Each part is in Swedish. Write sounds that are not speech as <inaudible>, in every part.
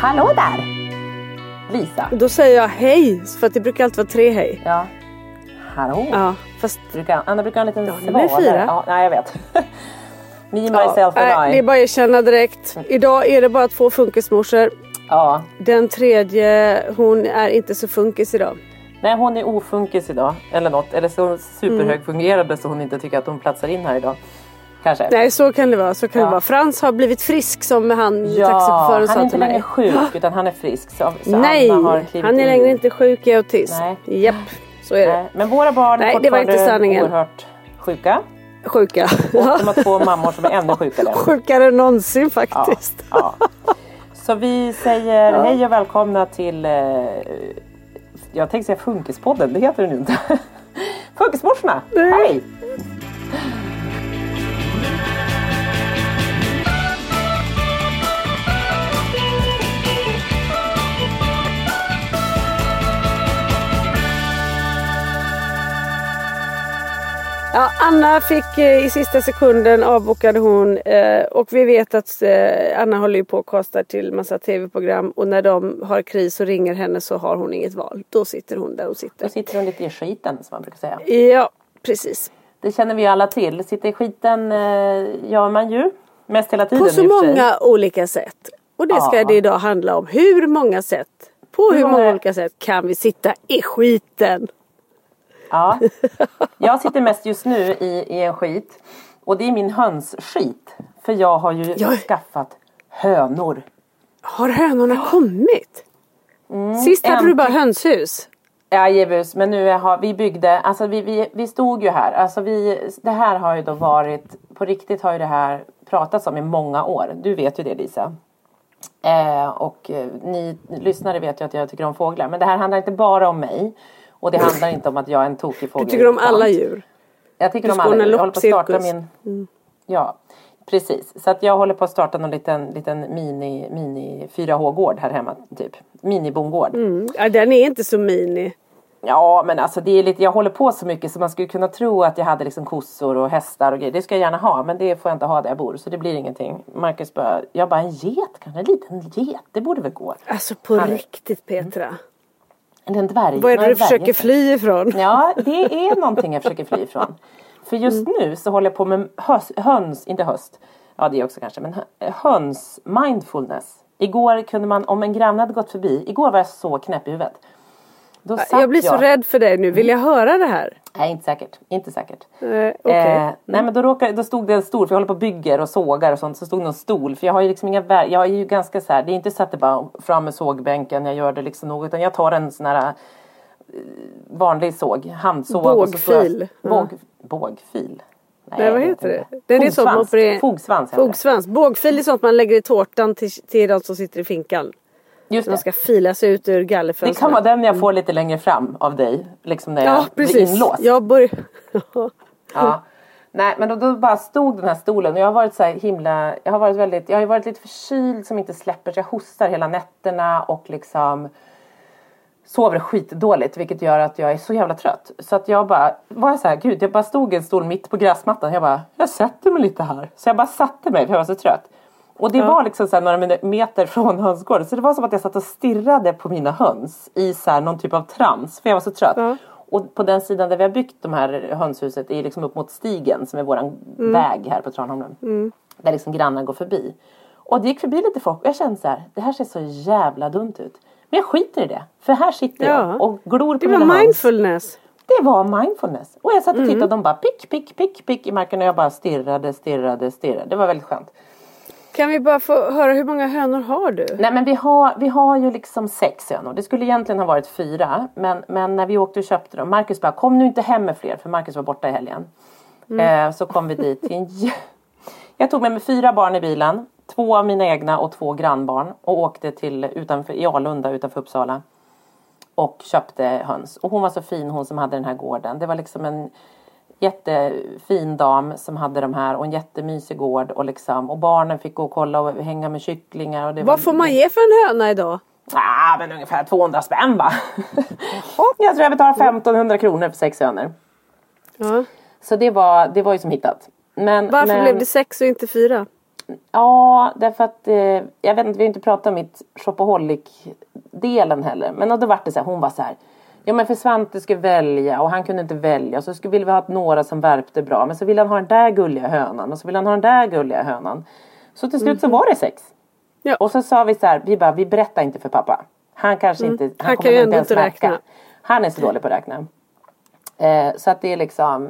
Hallå där! Lisa. Då säger jag hej, för att det brukar alltid vara tre hej. Ja. Hallå. Ja, fast Brukar, Anna brukar ha en liten Ja, blir det fyra. Ja, nej, jag vet. <laughs> Me, ja, myself nej, and det är I. bara att erkänna direkt. Idag är det bara två funkismorsor. Ja. Den tredje, hon är inte så funkis idag. Nej, hon är ofunkis idag. Eller något. Eller så superhögfungerande så hon inte tycker att hon platsar in här idag. Kanske. Nej, så kan det vara. Så kan Ja. det vara. Frans har blivit frisk som han Ja, taxichauffören han är sa inte till längre mig. sjuk <gasps> utan han är frisk. Så, så Nej, han är in. längre inte sjuk i autism. Nej. Japp, så är det. Nej, Men våra barn Nej, är det var inte fortfarande oerhört sjuka. Sjuka. Och de har två mammor som är ännu sjukare. <laughs> Sjukare än någonsin Ja, faktiskt. ja. Så vi säger hej och välkomna till eh, Jag tänkte säga Funkispodden, det heter den inte. <laughs> Funkismorsorna! Hej! Ja, Anna fick eh, i sista sekunden avbokade hon eh, och vi vet att eh, Anna håller ju på och kastar till massa tv-program och när de har kris och ringer henne så har hon inget val. Då sitter hon där hon Då sitter. sitter hon lite i skiten som man brukar säga. Ja, precis. Det känner vi alla till. Sitta i skiten eh, gör man ju. Mest hela tiden På så många olika sätt. Och det ska Ja. det idag handla om. Hur många sätt? På hur, Hur många många- olika sätt kan vi sitta i skiten? Ja. Jag sitter mest just nu i, i en skit. Och det är min hönsskit. För jag har ju Ja. skaffat hönor. Har hönorna kommit? Sist hade du bara hönshus. Ja, Jebus, men nu har vi byggde, alltså vi, vi, vi stod ju här, alltså vi, det här har ju då varit, på riktigt har ju det här pratats om i många år. Du vet ju det Lisa. Eh, och eh, ni lyssnare vet ju att jag tycker om fåglar, men det här handlar inte bara om mig. Och det handlar inte om att jag är en tokig Du fågel. tycker om alla djur. Jag tycker Du om alla djur. Jag håller på att starta min... Ja, precis. Så att jag håller på att starta någon liten, liten mini, mini 4H-gård här hemma, typ. Minibondgård. Mm. Ja, den är inte så mini. Ja men alltså det är lite, jag håller på så mycket så man skulle kunna tro att jag hade liksom kossor och hästar och grejer. Det ska jag gärna ha men det får jag inte ha där jag bor så det blir ingenting. Marcus bara, jag bara en get kanske, en liten get, det borde väl gå. Alltså på Han- riktigt Petra. Eller en dvärg. Vad är det du försöker fly ifrån? Ja det är någonting jag försöker fly ifrån. För just nu så håller jag på med hös, höns, inte höst, ja det också kanske, men hö- höns mindfulness. Igår kunde man, om en granne hade gått förbi, igår var jag så knäpp i huvudet. Jag blir så rädd för dig nu. Vill jag höra det här? Nej, inte säkert. Inte säkert. Eh, Okej. Eh, nej men då, råkade, då stod det en stol, för jag håller på och bygger och sågar och sånt. Så stod det en stol. För jag har ju liksom inga ver- Jag är ju ganska så här, det är inte så att det bara fram med sågbänken, jag gör det liksom något. Utan jag tar en sån här vanlig såg, handsåg. och så Bågfil. Ja. Båg, bågfil? Nej, vad heter det? Det är det Fogsvans. opererar- Fogsvans det. Fogsvans. Bågfil är sånt man lägger i tårtan till, till de som sitter i finkan. Just De det. ska fila sig ut ur Det gallerfönstret. kan vara den jag får lite längre fram av dig. Liksom när jag Ja blir precis. inlåst. Jag börjar... <laughs> Ja. Nej men då, då bara stod den här stolen och jag har varit så här himla, jag har varit väldigt, jag har varit lite förkyld som inte släpper så jag hostar hela nätterna och liksom sover skitdåligt vilket gör att jag är så jävla trött. Så att jag bara, var jag så här, gud jag bara stod i en stol mitt på gräsmattan. Jag bara, jag sätter mig lite här. Så jag bara satte mig för jag var så trött. Och det var liksom så några meter från hönsgården. Så det var som att jag satt och stirrade på mina höns i så någon typ av trans. För jag var så trött. Ja. Och på den sidan där vi har byggt de här hönshuset är liksom upp mot stigen som är våran väg här på Tranholmen. Där liksom grannar går förbi. Och det gick förbi lite folk och jag kände så här, det här ser så jävla dumt ut. Men jag skiter i det. För här sitter Ja. jag och glor på Det mina var höns. mindfulness. Det var mindfulness. Och jag satt och Mm. tittade och de bara pick, pick, pick, pick i marken och jag bara stirrade, stirrade, stirrade. Det var väldigt skönt. Kan vi bara få höra hur många hönor har du? Nej men vi har, vi har ju liksom sex hönor. Det skulle egentligen ha varit fyra. Men, men när vi åkte och köpte dem. Marcus bara kom nu inte hem med fler för Marcus var borta i helgen. Eh, så kom vi dit Jag tog med mig fyra barn i bilen. Två av mina egna och två grannbarn. Och åkte till utanför, i Alunda utanför Uppsala. Och köpte höns. Och hon var så fin hon som hade den här gården. Det var liksom en jättefin dam som hade de här och en jättemysig gård och liksom och barnen fick gå och kolla och hänga med kycklingar och det var Vad får man ge för en höna idag? Ah, men ungefär 200 spänn va? <laughs> jag tror jag betalar 1500 kronor för sex hönor. Ja. Så det var, det var ju som hittat. Men, Varför men, blev det sex och inte fyra? Ja, därför att eh, jag vet inte, vi har inte pratat om mitt shopaholic-delen heller. Men då vart det så här, hon var så här. Ja men för Svante skulle välja och han kunde inte välja. Så skulle, ville vi ha några som värpte bra. Men så ville han ha den där gulliga hönan och så ville han ha den där gulliga hönan. Så till slut så var det sex. Mhm. Ja. Och så sa vi så här, vi bara, vi berättar inte för pappa. Han kanske inte, han, Mm. Han kommer ändå ens inte märka. räkna. Han är så dålig på att räkna. Eh, så att det är liksom,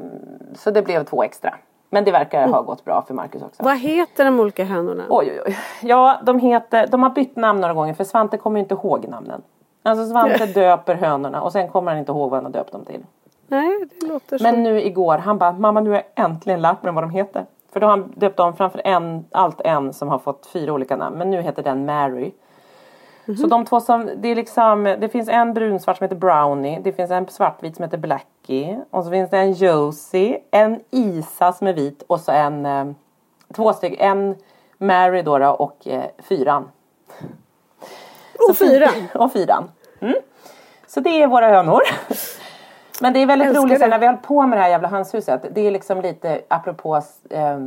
så det blev två extra. Men det verkar Mm. ha gått bra för Marcus också. Vad heter de olika hönorna? Oj, oj, oj. Ja, de heter, de har bytt namn några gånger för Svante kommer ju inte ihåg namnen. Alltså Svante <laughs> döper hönorna och sen kommer han inte ihåg vad han har döpt dem till. Nej, det låter. Men nu igår, han bara, mamma nu har jag äntligen lärt mig vad de heter. För då har han döpt om framför en, allt en som har fått fyra olika namn. Men nu heter den Mary. Så de två som, det är liksom, det finns en brunsvart som heter Brownie. Det finns en svartvit som heter Blackie. Och så finns det en Josie, en Isa som är vit och så en, eh, två stycken, en Mary då, då och eh, fyran. och fyra. <laughs> och fyran. Mm. Så det är våra hönor. Men det är väldigt Älskar roligt sen när vi höll på med det här jävla hönshuset. Det är liksom lite apropå eh,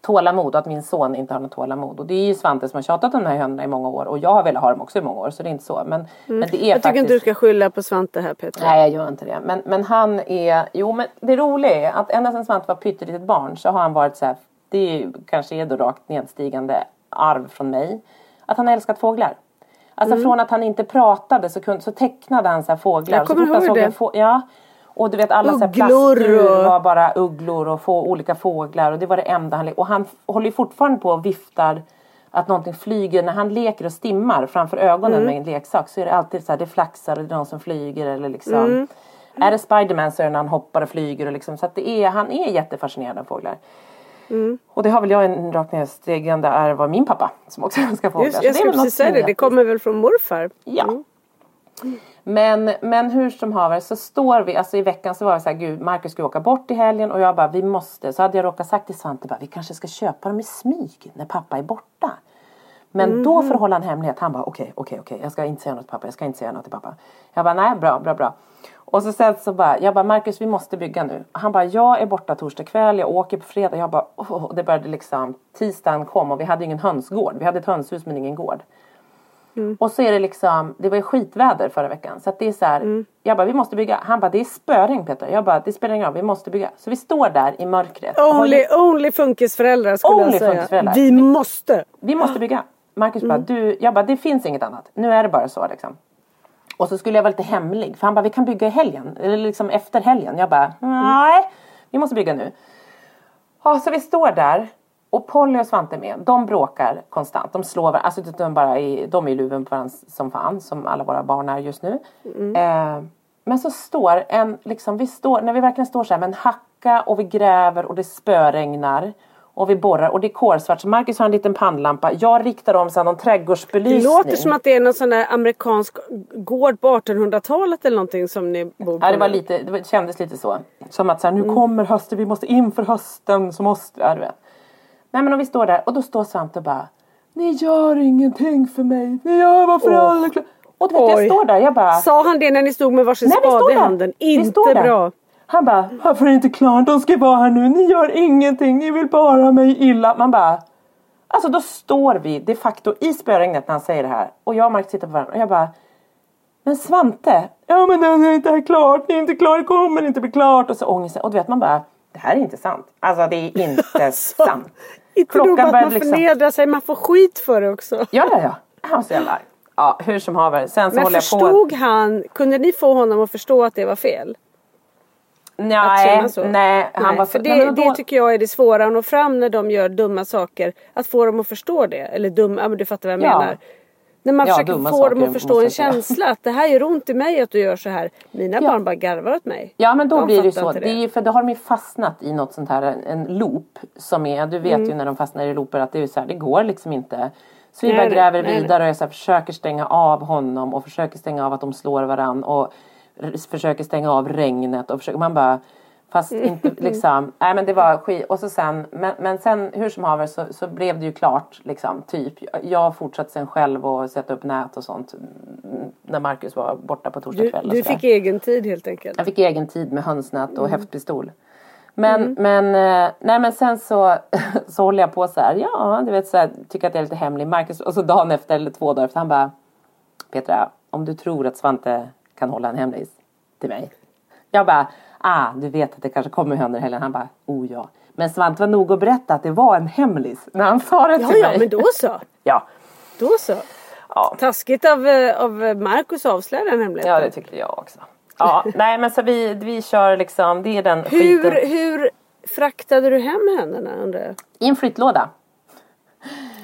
tålamod och att min son inte har något tålamod. Och det är ju Svante som har tjatat om de här hönorna i många år. Och jag har velat ha dem också i många år så det är inte så. Men, men det är Mm. Jag tycker faktiskt... inte du ska skylla på Svante här Petra. Nej jag gör inte det. Men, men han är, jo men det roliga är att ända sedan Svante var pyttelitet barn så har han varit så här, det är ju, kanske är då rakt nedstigande arv från mig. Att han har älskat fåglar. Alltså från att han inte pratade så, kunde, så tecknade han så här fåglar. Jag så kommer han ihåg såg det. en få, ja. Och du vet alla så plastdjur var bara ugglor och få olika fåglar. Och det var det enda han Och han håller fortfarande på och viftar att någonting flyger. När han leker och stimmar framför ögonen Mm. med en leksak så är det alltid så här, det flaxar och det är någon som flyger eller liksom. Mm. Är det Spiderman så är det när han hoppar och flyger och liksom. Så att det är, han är jättefascinerad av fåglar. Mm. Och det har väl jag en rakt nedstigande arv av min pappa som också <laughs> älskar fåglar. Just, jag skulle precis säga det, det kommer väl från morfar? Ja. Men, men hur som haver så står vi, alltså i veckan så var det så här, gud Marcus ska åka bort i helgen och jag bara, vi måste. Så hade jag råkat sagt till Svante bara, vi kanske ska köpa dem i smyg när pappa är borta. Men då för att hålla en hemlighet, han bara okej, okej, okej, jag ska inte säga något till pappa, jag ska inte säga något till pappa. Jag bara, nej, bra, bra, bra. Och så sen så bara, jag bara, Marcus vi måste bygga nu. Han bara, jag är borta torsdag kväll, jag åker på fredag. Jag bara, och det började liksom, tisdagen kom och vi hade ingen hönsgård. Vi hade ett hönshus men ingen gård. Och så är det liksom, det var ju skitväder förra veckan. Så att det är så här, jag bara vi måste bygga. Han bara det är spöregn Peter. Jag bara det spelar ingen roll, vi måste bygga. Så vi står där i mörkret. har Only, only funkisföräldrar skulle Only jag säga. Vi måste! vi måste bygga. Marcus bara, du, jag bara det finns inget annat. Nu är det bara så liksom. Och så skulle jag vara lite hemlig. För han bara, vi kan bygga i helgen. Eller liksom efter helgen. Jag bara, nej. Vi måste bygga nu. Ja, så vi står där. Och Polly och Svante med. De bråkar konstant. De slår varandra. Alltså de, bara är, de är i luven på varandra som fan. Som alla våra barn är just nu. Eh, Men så står en, liksom, vi står, när vi verkligen står så här med en hacka och vi gräver och det spöregnar. Och vi borrar och det är kolsvart. Så Marcus har en liten pannlampa. Jag riktar om så någon Det trädgårdsbelysning. låter som att det är någon sån där amerikansk gård på 1800-talet eller någonting som ni bor på. Ja det var lite, det kändes lite så. Som att så här, Mm. nu kommer hösten, vi måste inför hösten så måste, ja du vet. Nej men om vi står där och då står Svante och bara Ni gör ingenting för mig, ni gör Åh. alla klar. Och du vet jag står där, jag bara Sa han det när ni stod med varsin Nej spade i handen? Inte bra. Han bara, varför är det inte klart? De ska vara här nu. Ni gör ingenting. Ni vill bara mig illa. Man bara, alltså då står vi de facto i spöregnet när han säger det här. Och jag och Mark tittar på varandra och jag bara, men Svante. Ja men det är inte klart. Det är inte klart. Det kommer inte bli klart. Och så ångesten. Och du vet man bara, det här är inte sant. Alltså det är inte <laughs> sant. Inte nog Klockan att började man liksom. förnedrar sig, man får skit för det också. Ja ja ja. Han var så jävla. Ja hur som haver. Sen så Men håller jag på. förstod han, kunde ni få honom att förstå att det var fel? Nej, nej. Han Nej, var för så- det, nej, då- det tycker jag är det svåra att nå fram när de gör dumma saker. Att få dem att förstå det. Eller dumma, men du fattar vad jag Ja. menar. När man Ja, försöker få dem att förstå en känsla att det här gör ont i mig att du gör så här. Mina Ja. barn bara garvar åt mig. Ja men då De blir det så. inte Det. är för då har de ju fastnat i något sånt här, en, loop. Som är, du vet Mm. ju när de fastnar i looper att det är så här, det går liksom inte. Så vi bara gräver nej, vidare och jag så här, försöker stänga av honom och försöker stänga av att de slår varann och försöker stänga av regnet och försöker, man bara Fast Mm. inte liksom, nej men det var skit. Och så sen, men, men sen hur som haver så, så blev det ju klart liksom, typ. Jag fortsatte sen själv och sätta upp nät och sånt. mm, När Marcus var borta på torsdag Du, kväll du sådär. fick egen tid helt enkelt. Jag fick egen tid med hönsnät och Mm. häftpistol. Men, men, eh, nej men sen så, <laughs> så håller jag på så här, ja du vet så här, tycker att jag är lite hemlig. Marcus, och så dagen efter eller två dagar efter han bara Petra, om du tror att Svante kan hålla en hemlis till mig. Jag bara, ah du vet att det kanske kommer hönor i helgen. Han bara, oh ja. Men Svante var nog att berätta att det var en hemlis när han sa det Ja, till ja, mig. men då så. <laughs> Ja, Då så. ja. Taskigt av, eh, av Marcus att avslöja den hemligheten. ja det tyckte jag också. Ja, <laughs> nej men så vi, vi kör liksom, det är den hur, skiten. hur fraktade du hem händerna undrar jag? I en flyttlåda.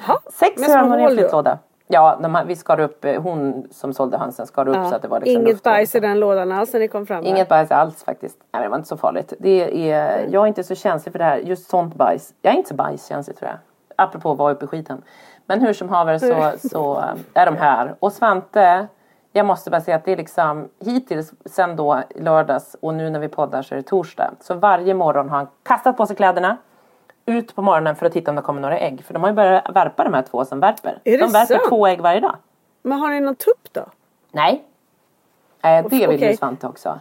Ha? Sex hönor i en flyttlåda. Ja, när man, vi skar upp, eh, hon som sålde hönsen skar upp Ja. så att det var liksom Inget luft bajs i den lådan alls när ni kom fram? Inget bajs alls faktiskt. Nej, det var inte så farligt. Det är, jag är inte så känslig för det här. Just sånt bajs. Jag är inte så bajskänslig tror jag. Apropå att vara uppe i skiten. Men hur som haver så, så eh, är de här. Och Svante, jag måste bara säga att det är liksom hittills sen då lördags och nu när vi poddar så är det torsdag. Så varje morgon har han kastat på sig kläderna. Ut på morgonen för att titta om det kommer några ägg. För de har ju börjat värpa de här två som värper. Är de värper sant? två ägg varje dag. Men har ni någon tupp då? Nej. Eh, det vill okej. ju Svante också.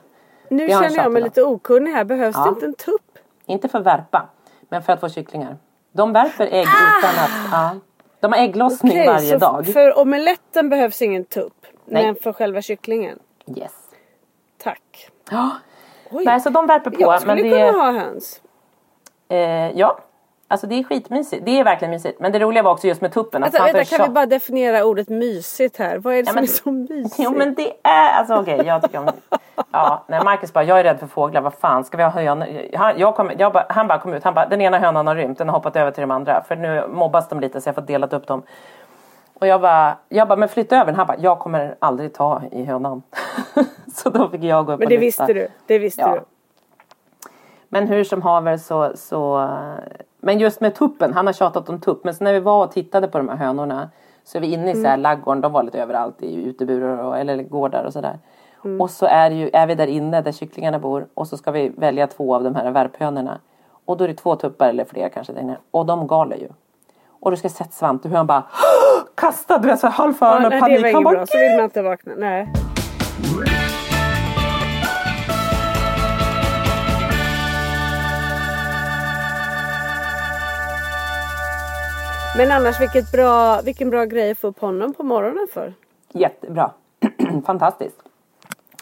Nu känner jag mig lite okunnig här. Behövs Ja. det inte en tupp? Inte för värpa, men för att få kycklingar. De värper ägg utan att... Ja, de har ägglossning Ah! Okej, varje så dag. för omeletten behövs ingen tupp. Nej. Men för själva kycklingen? Yes. Tack. Ja. <gasps> Oj. Nej, så de värper på. jag skulle men det, kunna ha höns. eh, ja, alltså det är skitmysigt. Det är verkligen mysigt. Men det roliga var också just med tuppen. Att Vänta, kan vi bara definiera ordet mysigt här? Vad är det Ja, som men- är så mysigt? Jo men det är, alltså okej jag tycker om Ja, nej Marcus bara, jag är rädd för fåglar, vad fan ska vi ha hönor? Han, jag kom, jag bara, han bara kom ut, han bara, den ena hönan har rymt, den har hoppat över till de andra. För nu mobbas de lite så jag får delat upp dem. Och jag bara, jag bara, men flytta över den. Han bara, jag kommer aldrig ta i hönan. <laughs> så då fick jag gå upp Men och det lyfta. visste du. Det visste Ja. du. Men hur som haver så, så Men just med tuppen, han har tjatat om tupp. Men så när vi var och tittade på de här hönorna Så är vi inne i så här laggården, de var lite överallt i uteburar och, eller gårdar och sådär. Och så är, ju, är vi där inne där kycklingarna bor och så ska vi välja två av de här värphönorna. Och då är det två tuppar eller fler kanske där inne. Och de galer ju. Och du ska sett Svante hur han bara kastade, du vet så halv för Ja, med nej, panik. Han bara, bra. Så vill man inte vakna. Nej. Men annars vilket bra, vilken bra grej att få upp honom på morgonen för. Jättebra. <clears throat> Fantastiskt.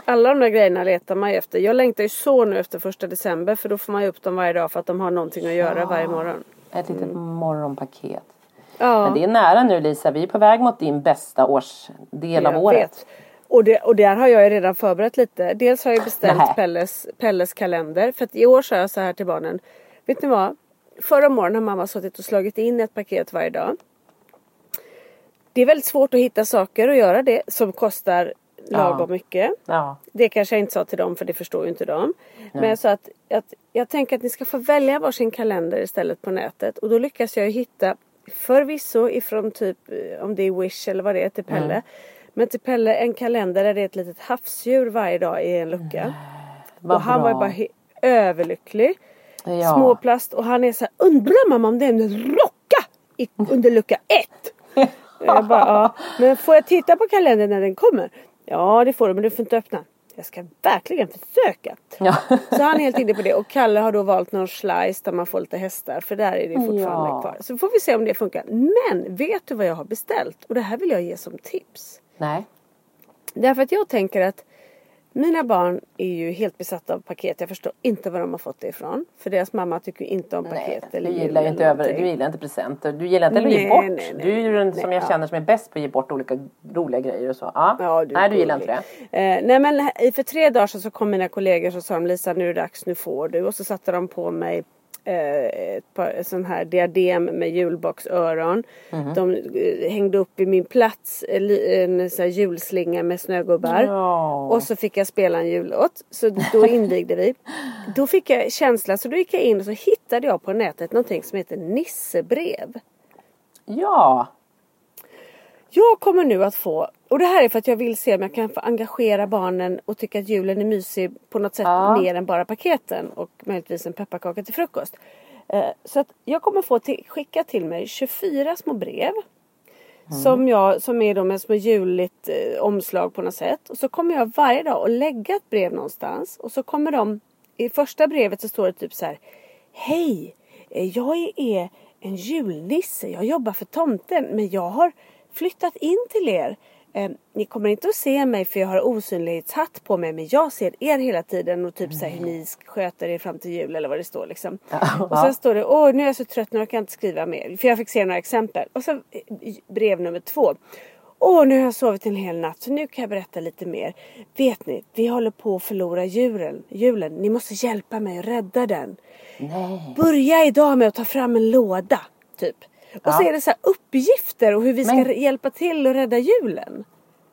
Alla de där grejerna letar man ju efter. Jag längtar ju så nu efter första december för då får man ju upp dem varje dag för att de har någonting att göra varje morgon. Ett litet morgonpaket. Mm. Ja, Men det är nära nu Lisa. Vi är på väg mot din bästa årsdel av året. vet. Och, det, och där har jag ju redan förberett lite. Dels har jag beställt. Pelles, Pelles kalender. För att i år sa jag så här till barnen. Vet ni vad? Förra morgonen har mamma suttit och slagit in ett paket varje dag. Det är väldigt svårt att hitta saker och göra det som kostar lagom mycket. Ja. Det kanske jag inte sa till dem för det förstår ju inte de. Men jag sa att, att jag tänker att ni ska få välja varsin kalender istället på nätet. Och då lyckas jag hitta förvisso ifrån typ eh, om det är Wish eller vad det är till Pelle. Men till Pelle en kalender där det är ett litet havsdjur varje dag i en lucka. Vad och han var ju bara överlycklig. Ja. Småplast och han är så här, undrar mamma om det är en rocka i, under lucka ett. <laughs> Jag bara, ja. Men får jag titta på kalendern när den kommer? Ja det får du men du får inte öppna. Jag ska verkligen försöka. Ja. Så han är helt inne på det och Kalle har då valt någon slice där man får lite hästar för där är det fortfarande Ja. kvar. Så får vi se om det funkar. Men vet du vad jag har beställt? Och det här vill jag ge som tips. Nej. Därför att jag tänker att mina barn är ju helt besatta av paket. Jag förstår inte var de har fått det ifrån. För deras mamma tycker inte om Nej, paket. du eller jul gillar inte över, du gillar inte presenter. Du gillar inte att ge Nej, bort. nej, nej. Du är ju den Nej, som jag ja. känner som är bäst på att ge bort olika roliga grejer och så. Ja. Ja, du nej, du gillar inte det. Eh, nej men för tre dagar sedan så kom mina kollegor och sa de Lisa nu är det dags, nu får du. Och så satte de på mig ett par sån här diadem med julboxöron. Mhm. De eh, hängde upp i min plats eh, en sån här julslinga med snögubbar. Ja. Och så fick jag spela en jullåt. Så då <laughs> invigde vi. Då fick jag känsla så då gick jag in och så hittade jag på nätet någonting som heter Nissebrev. Ja. Jag kommer nu att få, och det här är för att jag vill se om jag kan få engagera barnen och tycka att julen är mysig på något sätt Ja. mer än bara paketen och möjligtvis en pepparkaka till frukost. Eh, Så att jag kommer få till, skicka till mig 24 små brev. Som, jag, som är då med små juligt eh, omslag på något sätt. Och så kommer jag varje dag att lägga ett brev någonstans. Och så kommer de, i första brevet så står det typ så här. Hej! eh, Jag är en julnisse. Jag jobbar för tomten. Men jag har flyttat in till er. Eh, ni kommer inte att se mig för jag har osynlighetshatt på mig. Men jag ser er hela tiden och typ så här hur ni sköter er fram till jul eller vad det står liksom. Och sen står det, åh nu är jag så trött nu jag inte skriva mer. För jag fick se några exempel. Och så eh, brev nummer två. Åh, nu har jag sovit en hel natt så nu kan jag berätta lite mer. Vet ni, vi håller på att förlora julen. julen. Ni måste hjälpa mig att rädda den. Nej. Börja idag med att ta fram en låda, typ. Och så Ja. är det så här uppgifter och hur vi ska Men- hjälpa till att rädda julen.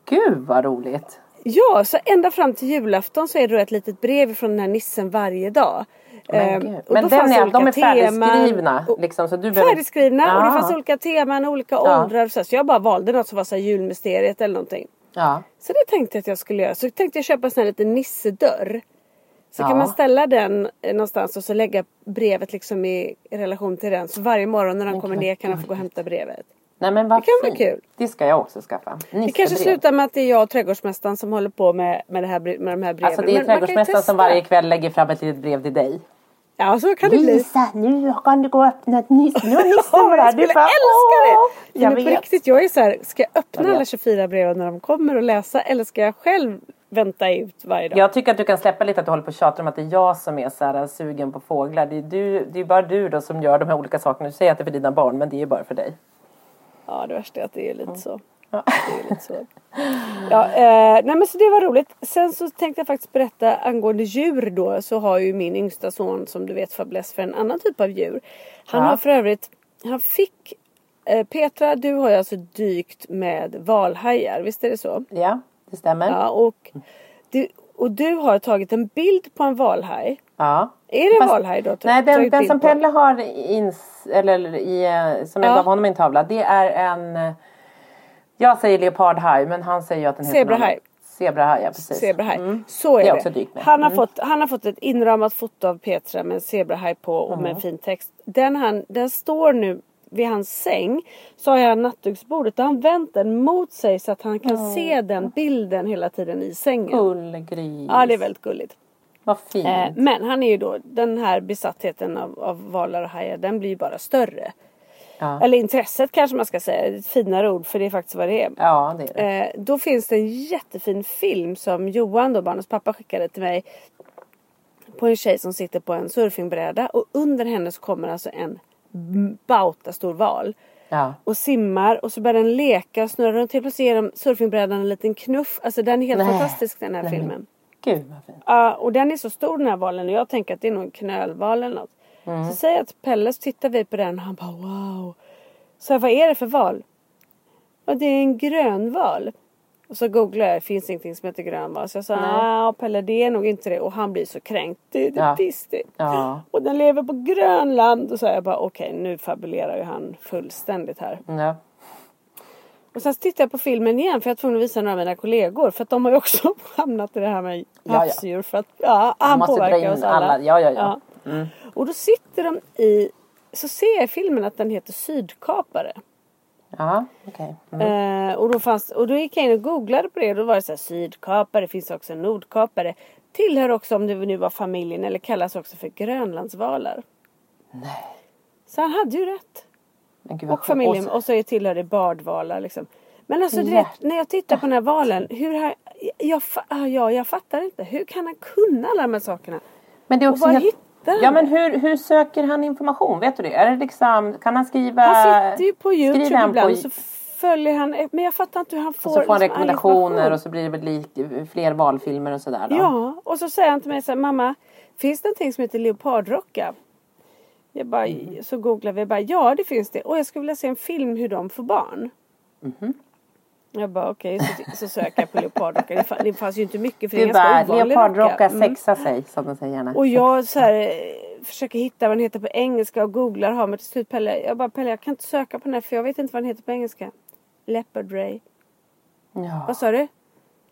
Gud vad roligt. Ja, så ända fram till julafton så är det ett litet brev från den här nissen varje dag. Men, och men den är, olika de är färdigskrivna. och- Liksom, så du behöver... Färdigskrivna och det Ja. fanns olika teman, olika Ja. åldrar och så, så jag bara valde något som var så här julmysteriet eller någonting. Ja. Så det tänkte jag att jag skulle göra. Så tänkte jag köpa en sån här liten nissedörr. Så Ja. kan man ställa den eh, någonstans och så lägga brevet liksom i relation till den. Så varje morgon när han kommer ner kan han få gå och hämta brevet. Nej men vad Det kan vara kul. Det ska jag också skaffa. Det kanske slutar med att det är jag och trädgårdsmästaren som håller på med, med, det här, med de här breven. Alltså det är Men trädgårdsmästaren som varje kväll lägger fram ett litet brev till dig. Ja så kan det bli. Lisa, nu kan du gå och öppna ett nyss. Nu har nissen <laughs> Ja, varit jag här. Du bara! "Åh!" Jag Men på vet. riktigt, jag är så här, ska jag öppna Jag alla 24 breven när de kommer och läsa eller ska jag själv vänta ut varje dag? Jag tycker att du kan släppa lite att du håller på och tjatar om att det är jag som är så här sugen på fåglar. Det är, du, det är bara du då som gör de här olika sakerna. Du säger att det är för dina barn men det är bara för dig. Ja det värsta är att det är lite så. Det är lite så. Ja, eh, nej men så det var roligt. Sen så tänkte jag faktiskt berätta angående djur då. Så har ju min yngsta son som du vet fäbless för en annan typ av djur. Han Ja. har för övrigt, han fick eh, Petra du har ju alltså dykt med valhajar, visst är det så? Ja, det stämmer. Ja och du, och du har tagit en bild på en valhaj. Ja. Är det Fast- valhaj då? Nej, den, den som? Pelle har ins, eller i, eh, som jag Ja. gav honom i en tavla. Det är en, eh, jag säger leopardhaj men han säger ju att den heter Zebrahaj. Zebrahaj, ja precis. Zebrahaj. Mm. Så är Det det. är med. Han, har Mm. fått, han har fått ett inramat foto av Petra med en zebrahaj på och med en fin text. Den, han, den står nu vid hans säng. Så har jag nattduksbordet och han vänt den mot sig så att han kan se den bilden hela tiden i sängen. Gullgris. Ja det är väldigt gulligt. Vad fint. Eh, men han är ju då, den här besattheten av, av valar och hajar den blir ju bara större. Ja. Eller intresset kanske man ska säga, ett finare ord för det är faktiskt vad det är. Ja, det är det. Eh, då finns det en jättefin film som Johan då, barnens pappa skickade till mig. På en tjej som sitter på en surfingbräda och under henne så kommer alltså en bauta stor val. Ja. Och simmar och så börjar den leka och snurra runt. Helt plötsligt ger de surfingbrädan en liten knuff. Alltså den är helt Nej. fantastisk den här Nej. filmen. Gud vad fint. Ja, och den är så stor den här valen och jag tänker att det är nog en knölval eller något. Mm. Så säger jag till Pelle så tittar vi på den och han bara wow. Så jag, vad är det för val? Och det är en grönval. Och så googlade jag, det finns ingenting som heter grönval. Så jag sa, ja Pelle det är nog inte det. Och han blir så kränkt. Det, det Ja. det. Ja. Och den lever på Grönland. Och så jag bara okej nu fabulerar ju han fullständigt här. Ja. Och sen tittade jag på filmen igen för jag var tvungen att visa några av mina kollegor. För att de har ju också <laughs> hamnat i det här med ja. havsdjur. För att ja, han påverkar oss alla. alla. Ja, ja, ja. Mm. Och då sitter de i, så ser jag i filmen att den heter Sydkapare. Ja, okej. Mm. Eh, och, då fanns, och då gick jag in och googlade på det. Då var det så här sydkapare, det finns också nordkapare. Tillhör också om det nu var familjen eller kallas också för grönlandsvalar. Nej. Så han hade ju rätt. Gud Och familjen. Och så tillhör det bardvalar liksom. Men alltså du vet, när jag tittar på den här valen. Hur har, jag, fa- ah, ja, jag fattar inte. Hur kan han kunna alla de här sakerna? Men det är Och också var helt... han Ja men hur, hur söker han information? Vet du det? Är det liksom, kan han skriva... Han sitter ju på Youtube ibland. på- Så följer han. Men jag fattar inte hur han får. och så får han liksom rekommendationer och så blir det väl lik, fler valfilmer och sådär då? Ja, och så säger han till mig så här, mamma, finns det någonting som heter leopardrocka? Jag bara, Mm. Så googlar vi, jag bara, ja det finns det. Och jag skulle vilja se en film hur de får barn. Mhm. Jag bara okej, så, så söker jag på leopardrocka. Det, fa- det fanns ju inte mycket för det är ganska ovanlig leopardrocka rocka. Mm. sexa sig som de säger gärna. Och jag så här, eh, försöker hitta vad den heter på engelska och googlar har men till slut Pelle, jag bara Pelle jag kan inte söka på den här för jag vet inte vad den heter på engelska. Leopard Ray. Ja. Vad sa du?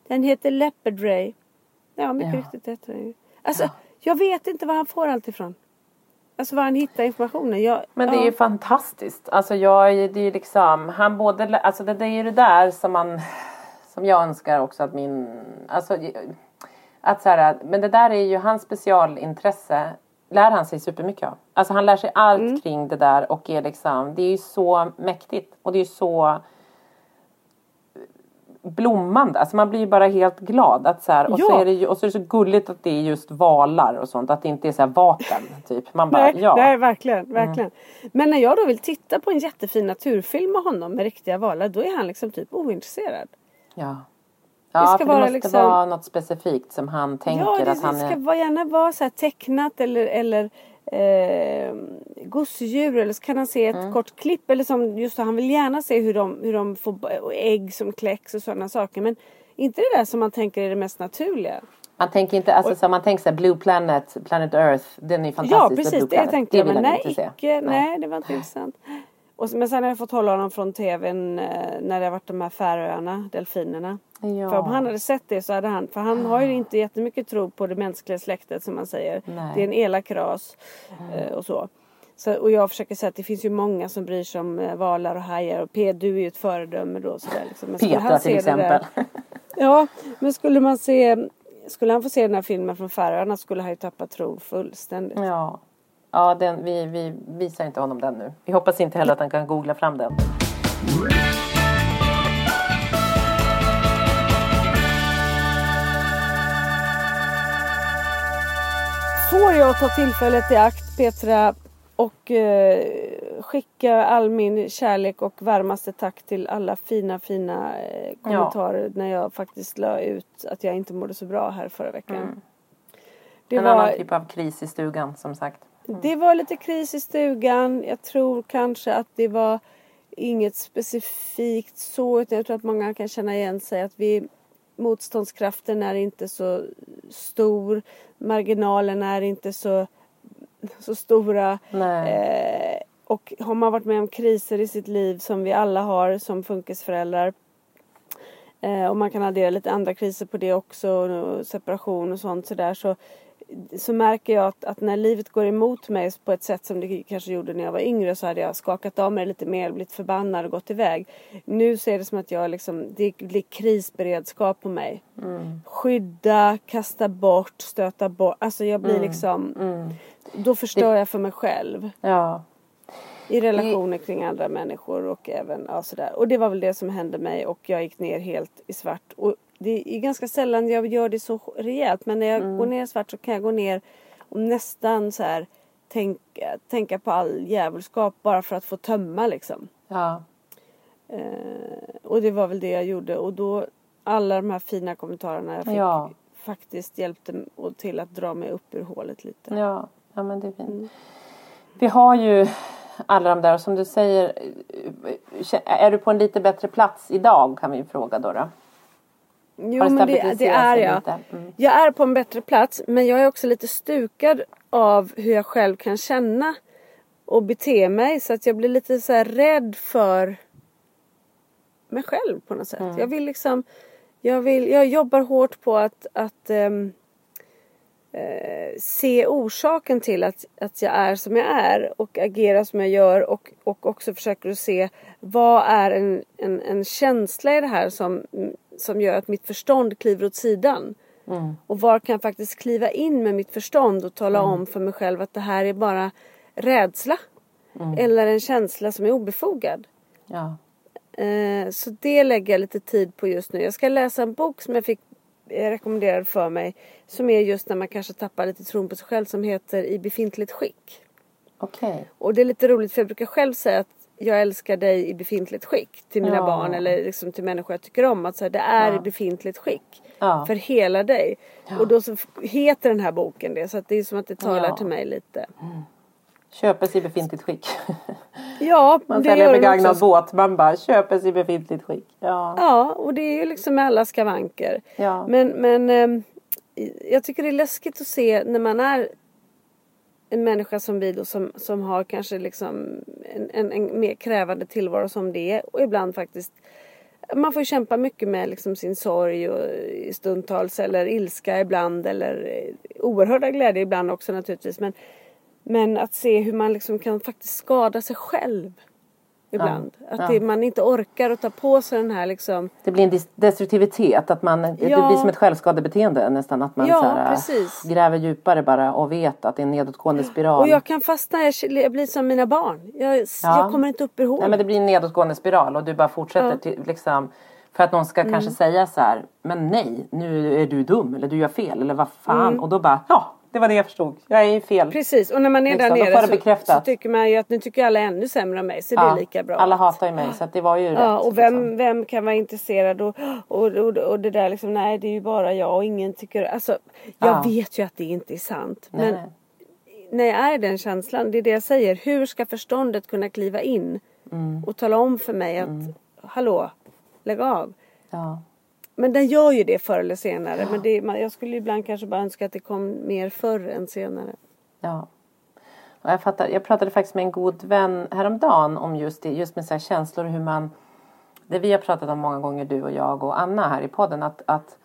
Den heter Leopard Ray. Ja, mycket Ja. riktigt heter den ju. Alltså, jag vet inte var han får allt ifrån. Alltså var han hittar informationen. Jag, Men det är ja. ju fantastiskt. Alltså jag, är- det är ju liksom, han både, alltså det, det är ju det där som man, som jag önskar också att min, alltså att så här, men det där är ju hans specialintresse lär han sig supermycket av. Alltså han lär sig allt Mm. kring det där och är liksom, det är ju så mäktigt och det är ju så blommande. Alltså man blir ju bara helt glad. Att så här, och, så Ja. är det ju, och så är det så gulligt att det är just valar och sånt. Att det inte är så här vapen. Typ. Man bara, Nej, ja. nej, verkligen, verkligen. Men när jag då vill titta på en jättefin naturfilm med honom med riktiga valar, då är han liksom typ ointresserad. Ja. Ja, ska för det måste liksom- vara något specifikt som han tänker ja, det, att han det ska är... gärna vara så tecknat eller, eller eh, gosedjur eller så kan han se ett Mm. kort klipp eller som just han vill gärna se hur de, hur de får och ägg som kläcks och sådana saker men inte det där som man tänker är det mest naturliga. Man tänker inte, alltså så man tänker så här, Blue Planet, Planet Earth, den är fantastisk. Ja precis, det Planet. tänkte jag men nej, icke, nej. det var inte intressant. Och, så- men sen har jag fått hålla honom från tvn eh, när det har varit de här Färöarna, delfinerna. Ja. För om han hade sett det så hade han, för han har ju inte jättemycket tro på det mänskliga släktet som man säger. Nej. Det är en elak ras eh, och så. så. Och jag försöker säga att det finns ju många som bryr sig om eh, valar och hajar och P, du är ju ett föredöme då. Sådär, liksom. Men Petra till det där- exempel. <laughs> Ja, men skulle man se skulle han få se den här filmen från Färöarna skulle han ju tappa tron fullständigt. ja. Ja, den, vi, vi visar inte honom den nu. Vi hoppas inte heller att han kan googla fram den. Får jag ta tillfället i akt Petra och eh, skicka all min kärlek och varmaste tack till alla fina fina eh, kommentarer när jag faktiskt la ut att jag inte mådde så bra här förra veckan. Det, en annan var, typ av kris i stugan som sagt. Det var lite kris i stugan. Jag tror kanske att det var inget specifikt så utan jag tror att många kan känna igen sig att vi motståndskraften är inte så stor. Marginalen är inte så, så stora. Eh, och har man varit med om kriser i sitt liv som vi alla har som funkisföräldrar eh, och man kan addera lite andra kriser på det också, och separation och sånt sådär så, så märker jag att, att när livet går emot mig på ett sätt som det kanske gjorde när jag var yngre så hade jag skakat av mig lite mer, blivit förbannad och gått iväg. Nu ser det som att jag liksom, det blir krisberedskap på mig. Skydda, kasta bort, stöta bort. Alltså jag blir liksom, då förstör jag för mig själv. Ja. I relationer kring andra människor och även ja, sådär. Och det var väl det som hände mig och jag gick ner helt i svart. Och det är ganska sällan jag gör det så rejält men när jag går ner svart så kan jag gå ner och nästan så här tänka, tänka på all djävulskap bara för att få tömma liksom. Ja. Eh, och det var väl det jag gjorde och då alla de här fina kommentarerna jag fick Ja. faktiskt hjälpte till att dra mig upp ur hålet lite. Ja, ja men det är fint. Vi har ju alla de där och som du säger, är du på en lite bättre plats idag kan vi fråga då? då? Jo Har men det, det är jag. Mm. Jag är på en bättre plats men jag är också lite stukad av hur jag själv kan känna och bete mig så att jag blir lite så rädd för mig själv på något sätt. Mm. Jag vill liksom jag, vill, jag jobbar hårt på att, att ehm, eh, se orsaken till att, att jag är som jag är och agerar som jag gör och, och också försöker att se vad är en, en, en känsla i det här som, som gör att mitt förstånd kliver åt sidan. Och var kan jag faktiskt kliva in med mitt förstånd och tala om för mig själv att det här är bara rädsla. Eller en känsla som är obefogad. Ja. Eh, så det lägger jag lite tid på just nu. Jag ska läsa en bok som jag fick eh, rekommenderad för mig. Som är just när man kanske tappar lite tron på sig själv som heter I befintligt skick. Okej. Och det är lite roligt för jag brukar själv säga att jag älskar dig i befintligt skick till mina Ja. barn eller liksom till människor jag tycker om. Att så här, det är i befintligt skick. Ja. För hela dig. Och då så heter den här boken det. Så att det är som att det talar Ja. till mig lite. Köpes i befintligt skick. Ja, <laughs> Man det säljer begagnad också. båt. Man bara köpes i befintligt skick. Ja. Ja, och det är ju liksom med alla skavanker. Ja. Men, men ehm, jag tycker det är läskigt att se när man är en människa som vi då som, som har kanske liksom en, en, en mer krävande tillvaro som det är. Och ibland faktiskt man får kämpa mycket med liksom sin sorg och stundtals eller ilska ibland eller eh, oerhörda glädje ibland också naturligtvis. Men, men att se hur man liksom kan faktiskt skada sig själv ibland. Att Ja. Det, man inte orkar att ta på sig den här liksom Det blir en destruktivitet. Att man, Det Ja. blir som ett självskadebeteende nästan. Att man Ja, här, precis. gräver djupare bara och vet att det är en nedåtgående spiral. Och jag kan fastna, jag, blir som mina barn. Jag, Ja. jag kommer inte upp ur hål. Nej, men det blir en nedåtgående spiral och du bara fortsätter till, liksom för att någon ska Mm. kanske säga så här Men nej, nu är du dum eller du gör fel eller vad fan Mm. och då bara ja det var det jag förstod. Jag är fel. Precis, och när man är Liksom, där nere det så, så tycker man ju att nu tycker alla ännu sämre om mig så det Ja, är lika bra. Alla hatar ju mig så det var ju rätt. Ja, och vem, liksom. vem kan vara intresserad och, och, och, och det där liksom, nej det är ju bara jag och ingen tycker, alltså jag Ja. vet ju att det inte är sant. Nej, men när jag är den känslan, det är det jag säger, hur ska förståndet kunna kliva in Mm. och tala om för mig att, hallå, lägg av. Ja. Men den gör ju det förr eller senare. Men det, man- jag skulle ibland kanske bara önska att det kom mer förr än senare. Ja. Och jag, fattar, jag pratade faktiskt med en god vän häromdagen om just det, just med så känslor och hur man Det vi har pratat om många gånger du och jag och Anna här i podden att, att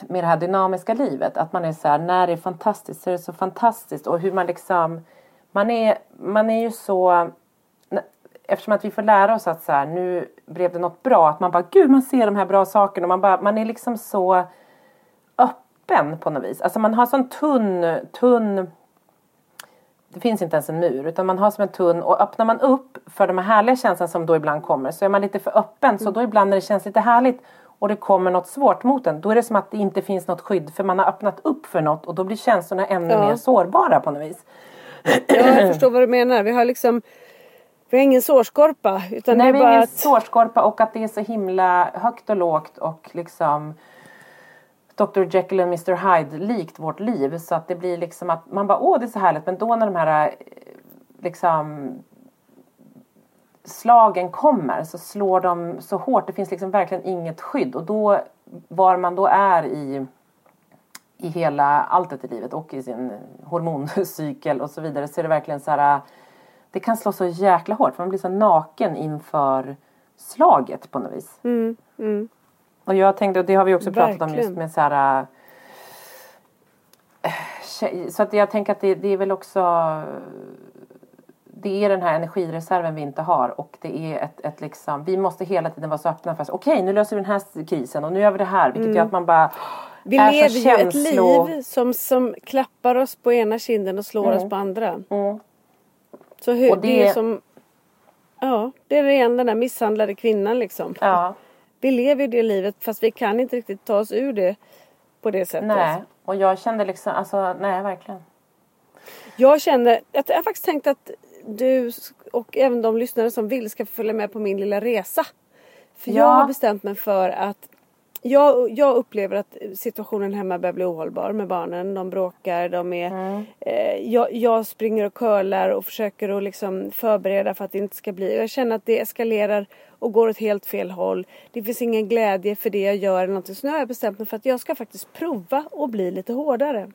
med det här dynamiska livet att man är så här när det är fantastiskt så är det så fantastiskt och hur man liksom man är, man är ju så eftersom att vi får lära oss att så här, nu blev det något bra att man bara gud man ser de här bra sakerna och man bara man är liksom så öppen på något vis. Alltså man har sån tunn, tunn det finns inte ens en mur utan man har som en tunn och öppnar man upp för de här härliga känslorna som då ibland kommer så är man lite för öppen så då ibland när det känns lite härligt och det kommer något svårt mot en då är det som att det inte finns något skydd för man har öppnat upp för något och då blir känslorna ännu Ja. mer sårbara på något vis. Ja, jag förstår vad du menar. Vi har liksom vi har ingen sårskorpa. Utan Nej, det vi är bara ingen att... sårskorpa och att det är så himla högt och lågt och liksom Dr Jekyll och Mr Hyde likt vårt liv. Så att det blir liksom att man bara åh det är så härligt. Men då när de här eh, liksom slagen kommer så slår de så hårt. Det finns liksom verkligen inget skydd. Och då var man då är i i hela alltet i livet och i sin hormoncykel och så vidare så är det verkligen så här det kan slå så jäkla hårt för man blir så naken inför slaget på något vis. Och jag tänkte, och det har vi också pratat om just Verkligen. med så här äh, så att jag tänker att det, det är väl också det är den här energireserven vi inte har och det är ett, ett liksom, vi måste hela tiden vara så öppna för att okej nu löser vi den här krisen och nu gör vi det här vilket gör att man bara Vi är lever ju ett liv som, som klappar oss på ena kinden och slår oss på andra. Mm. Så hur, Och det... det- är som... Ja, det är igen den där misshandlade kvinnan liksom. Ja, Vi lever ju det livet fast vi kan inte riktigt ta oss ur det på det sättet. nej. Och jag kände liksom, alltså nej verkligen. Jag känner, jag har faktiskt tänkt att du och även de lyssnare som vill ska få följa med på min lilla resa. För jag Ja. har bestämt mig för att jag, jag upplever att situationen hemma börjar bli ohållbar med barnen. De bråkar, de är... Mm. Eh, jag, jag springer och curlar och försöker att liksom förbereda för att det inte ska bli... Jag känner att det eskalerar och går åt helt fel håll. Det finns ingen glädje för det jag gör eller någonting. Så nu har jag bestämt mig för att jag ska faktiskt prova och bli lite hårdare.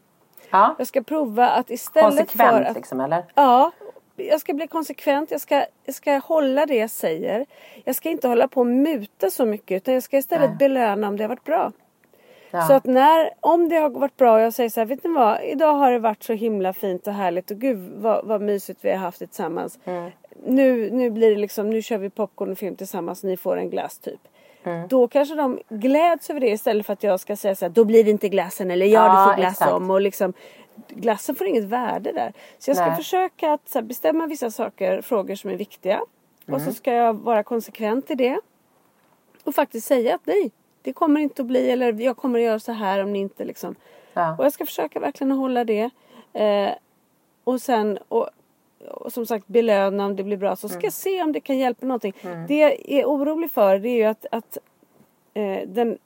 Ja. Jag ska prova att istället Konsekvent för att... liksom eller? Ja, jag ska bli konsekvent. Jag ska, jag ska hålla det jag säger. Jag ska inte hålla på och muta så mycket utan jag ska istället Nej. belöna om det har varit bra. Ja. Så att när, om det har varit bra och jag säger så här, vet ni vad? Idag har det varit så himla fint och härligt och gud vad, vad mysigt vi har haft det tillsammans. Mm. Nu, nu blir det liksom, nu kör vi popcorn och film tillsammans, ni får en glass typ. Mm. Då kanske de gläds över det istället för att jag ska säga så här, då blir det inte glassen eller ja, Ja, du får glass exakt. om och liksom glassen får inget värde där. Så jag ska Nej. försöka att här, bestämma vissa saker, frågor som är viktiga. Och Mm. så ska jag vara konsekvent i det. Och faktiskt säga att nej, det kommer inte att bli eller jag kommer att göra så här om ni inte liksom. Ja. Och jag ska försöka verkligen hålla det. Eh, och sen och, och som sagt belöna om det blir bra. Så ska Mm. jag se om det kan hjälpa någonting. Det jag är orolig för det är ju att, att, eh, den,